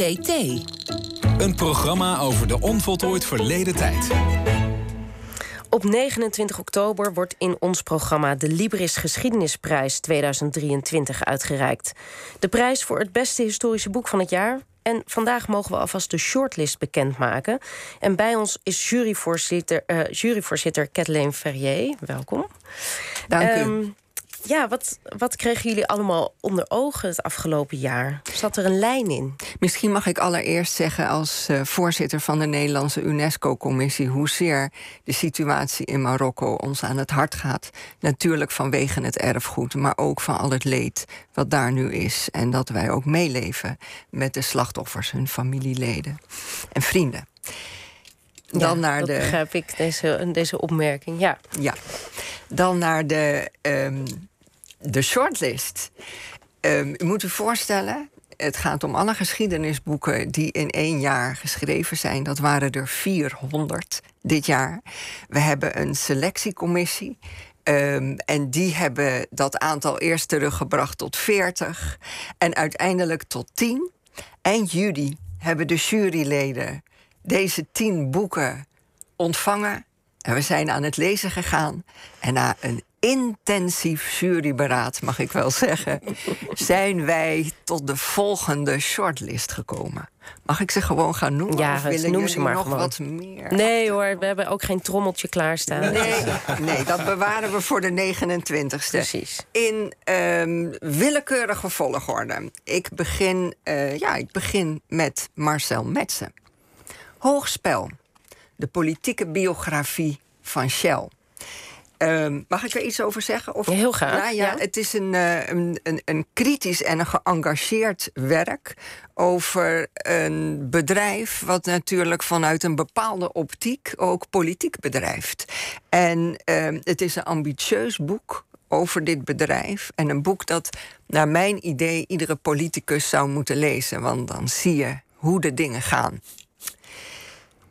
OVT. Een programma over de onvoltooid verleden tijd. Op 29 oktober wordt in ons programma de Libris Geschiedenisprijs 2023 uitgereikt. De prijs voor het beste historische boek van het jaar. En vandaag mogen we alvast de shortlist bekendmaken. En bij ons is juryvoorzitter, uh, juryvoorzitter Kathleen Ferrier. Welkom. Dank u. Ehm, ja, wat, wat kregen jullie allemaal onder ogen het afgelopen jaar? Zat er een lijn in? Misschien mag ik allereerst zeggen als uh, voorzitter van de Nederlandse UNESCO-commissie hoezeer de situatie in Marokko ons aan het hart gaat. Natuurlijk vanwege het erfgoed, maar ook van al het leed wat daar nu is. En dat wij ook meeleven met de slachtoffers, hun familieleden en vrienden. Dan naar dat de. begrijp ik, deze, deze opmerking. Ja. ja. Dan naar de um, de shortlist. Um, u moet u voorstellen, het gaat om alle geschiedenisboeken die in één jaar geschreven zijn. Dat waren er 400 dit jaar. We hebben een selectiecommissie. Um, en die hebben dat aantal eerst teruggebracht tot 40 en uiteindelijk tot 10. Eind juli hebben de juryleden deze 10 boeken ontvangen. En we zijn aan het lezen gegaan. En na een intensief juryberaad, mag ik wel zeggen, zijn wij tot de volgende shortlist gekomen. Mag ik ze gewoon gaan noemen? Ja, of willen noem ze maar nog gewoon. wat meer? Nee hoor, we hebben ook geen trommeltje klaarstaan. Nee, nee dat bewaren we voor de 29ste. Precies. In um, willekeurige volgorde. Ik begin, uh, ja, ik begin met Marcel Metsen. Hoogspel. De politieke biografie van Shell. Um, mag ik er iets over zeggen? Of, Heel graag. Ja, ja, Het is een, uh, een, een, een, kritisch en een geëngageerd werk over een bedrijf wat natuurlijk vanuit een bepaalde optiek ook politiek bedrijft. En uh, het is een ambitieus boek over dit bedrijf. En een boek dat, naar mijn idee, iedere politicus zou moeten lezen. Want dan zie je hoe de dingen gaan.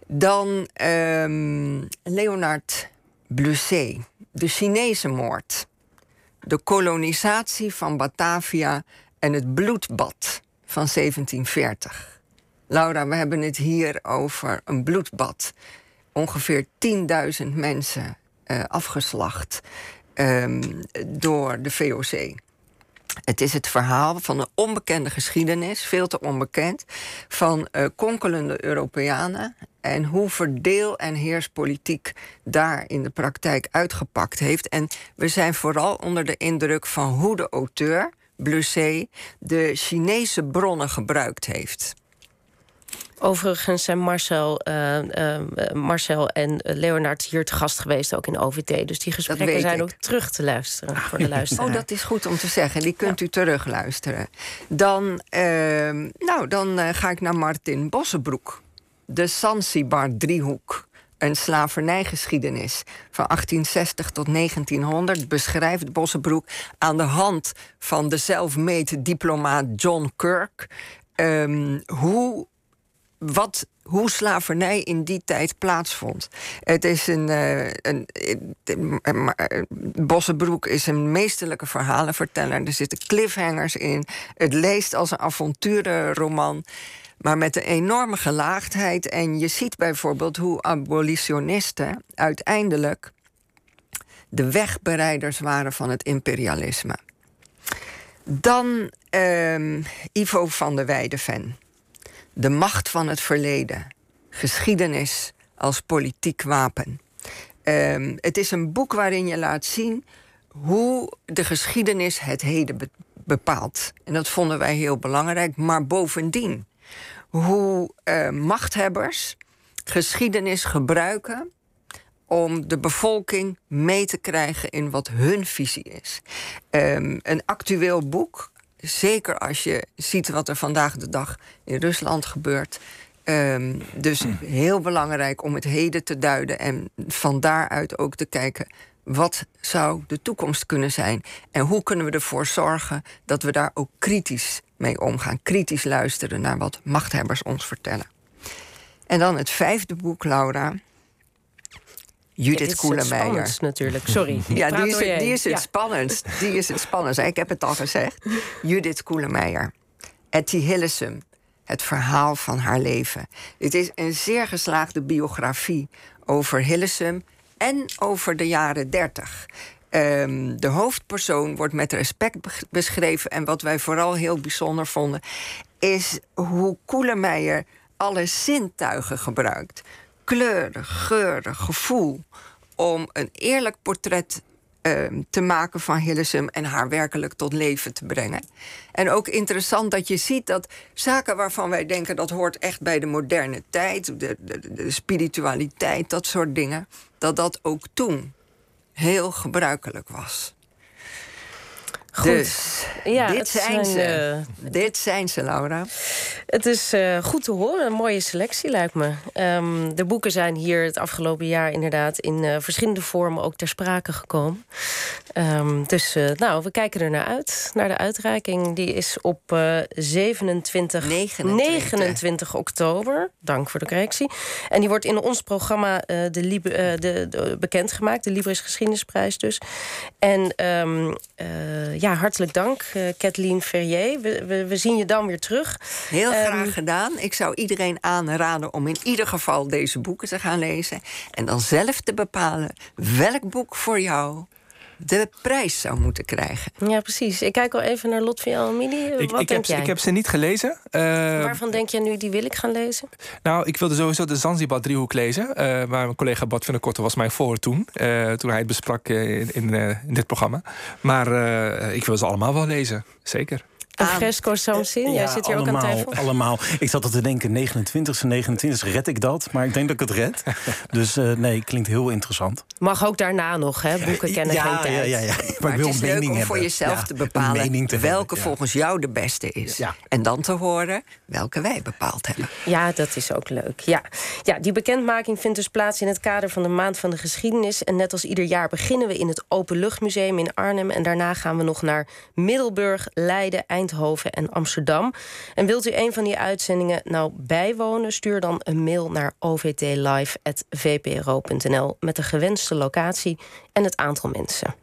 Dan um, Leonard Blusset, de Chinese moord. De kolonisatie van Batavia en het bloedbad van 1740. Laura, we hebben het hier over een bloedbad. Ongeveer 10.000 mensen uh, afgeslacht um, door de VOC. Het is het verhaal van een onbekende geschiedenis, veel te onbekend, van uh, konkelende Europeanen en hoe verdeel- en heerspolitiek daar in de praktijk uitgepakt heeft. En we zijn vooral onder de indruk van hoe de auteur, Blusset, de Chinese bronnen gebruikt heeft. Overigens zijn Marcel, uh, uh, Marcel en Leonard hier te gast geweest, ook in OVT. Dus die gesprekken zijn ook terug te luisteren voor de luisteraar. Oh, dat is goed om te zeggen. Die kunt ja. u terugluisteren. Dan, ehm, nou, dan ga ik naar Martin Bossenbroek. De Zanzibar-driehoek. Een slavernijgeschiedenis van 1860 tot 1900 beschrijft Bossenbroek aan de hand van de self-made diplomaat John Kirk. Um, hoe wat, hoe slavernij in die tijd plaatsvond. Het is een. Uh, een, een Bossenbroek is een meesterlijke verhalenverteller. Er zitten cliffhangers in. Het leest als een avonturenroman. Maar met een enorme gelaagdheid. En je ziet bijvoorbeeld hoe abolitionisten uiteindelijk de wegbereiders waren van het imperialisme. Dan uh, Ivo van der Weideven. De macht van het verleden. Geschiedenis als politiek wapen. Um, het is een boek waarin je laat zien hoe de geschiedenis het heden be bepaalt. En dat vonden wij heel belangrijk. Maar bovendien, hoe uh, machthebbers geschiedenis gebruiken om de bevolking mee te krijgen in wat hun visie is. Um, een actueel boek zeker als je ziet wat er vandaag de dag in Rusland gebeurt. Um, dus hm. heel belangrijk om het heden te duiden en van daaruit ook te kijken. Wat zou de toekomst kunnen zijn? En hoe kunnen we ervoor zorgen dat we daar ook kritisch mee omgaan. Kritisch luisteren naar wat machthebbers ons vertellen. En dan het vijfde boek, Laura. Judith ja, natuurlijk, sorry. ja, die is, het, die is het ja. spannendst. Die is het spannendst. Ik heb het al gezegd. Judith Koelemeijer. Etty Hillesum. Het verhaal van haar leven. Het is een zeer geslaagde biografie over Hillesum en over de jaren 30. Ehm, de hoofdpersoon wordt met respect beschreven. En wat wij vooral heel bijzonder vonden, is hoe Koelemeijer alle zintuigen gebruikt: kleuren, geuren, gevoel. Om een eerlijk portret ehm, te maken van Hillesum en haar werkelijk tot leven te brengen. En ook interessant dat je ziet dat zaken waarvan wij denken dat hoort echt bij de moderne tijd, de, de spiritualiteit, dat soort dingen, dat dat ook toen heel gebruikelijk was. Goed. Dus ja, dit zijn, ze. Eh, dit zijn ze, Laura. Het is uh, goed te horen. Een mooie selectie, lijkt me. Um, de boeken zijn hier het afgelopen jaar inderdaad in uh, verschillende vormen ook ter sprake gekomen. Um, dus nou, we kijken er naar uit. Naar de uitreiking. Die is op 27, 29. 29. oktober. Dank voor de correctie. En die wordt in ons programma de, de, de, bekendgemaakt. De Libris Geschiedenisprijs dus. En um, ja, hartelijk dank, uh, Kathleen Ferrier. We, we, we, zien je dan weer terug. Heel ehm, graag gedaan. Ik zou iedereen aanraden om in ieder geval deze boeken te gaan lezen. En dan zelf te bepalen welk boek voor jou de prijs zou moeten krijgen. Ja, precies. Ik kijk al even naar Lot van Emilie. Ik, Wat ik, denk heb, jij? ik heb ze niet gelezen. Uh, Waarvan denk jij nu, die wil ik gaan lezen? Nou, ik wilde sowieso de Zanzibar-driehoek lezen. Uh, waar mijn collega Bad van der Korte was mij voor toen. Uh, toen hij het besprak in, in, in, dit programma. Maar ik wil ze allemaal wel lezen, zeker. Een fresco Samsin, jij zit hier allemaal, ook aan tafel. Allemaal. Ik zat al te denken, 29e, 29 red ik dat? Maar ik denk dat ik het red. dus uh, nee, klinkt heel interessant. Mag ook daarna nog, hè? Boeken kennen ja, geen tijd. Ja, ja, ja. Maar, maar het is leuk om hebben. voor jezelf ja, te bepalen... Te welke hebben, volgens jou de beste is. En dan te horen welke wij bepaald hebben. Ja, dat is ook leuk. Ja. ja, die bekendmaking vindt dus plaats in het kader van de Maand van de Geschiedenis. En net als ieder jaar beginnen we in het Openluchtmuseum in Arnhem. En daarna gaan we nog naar Middelburg, Leiden, Eindhoven Eindhoven en Amsterdam. En wilt u een van die uitzendingen nou bijwonen? Stuur dan een mail naar ovtlive.vpro.nl met de gewenste locatie en het aantal mensen.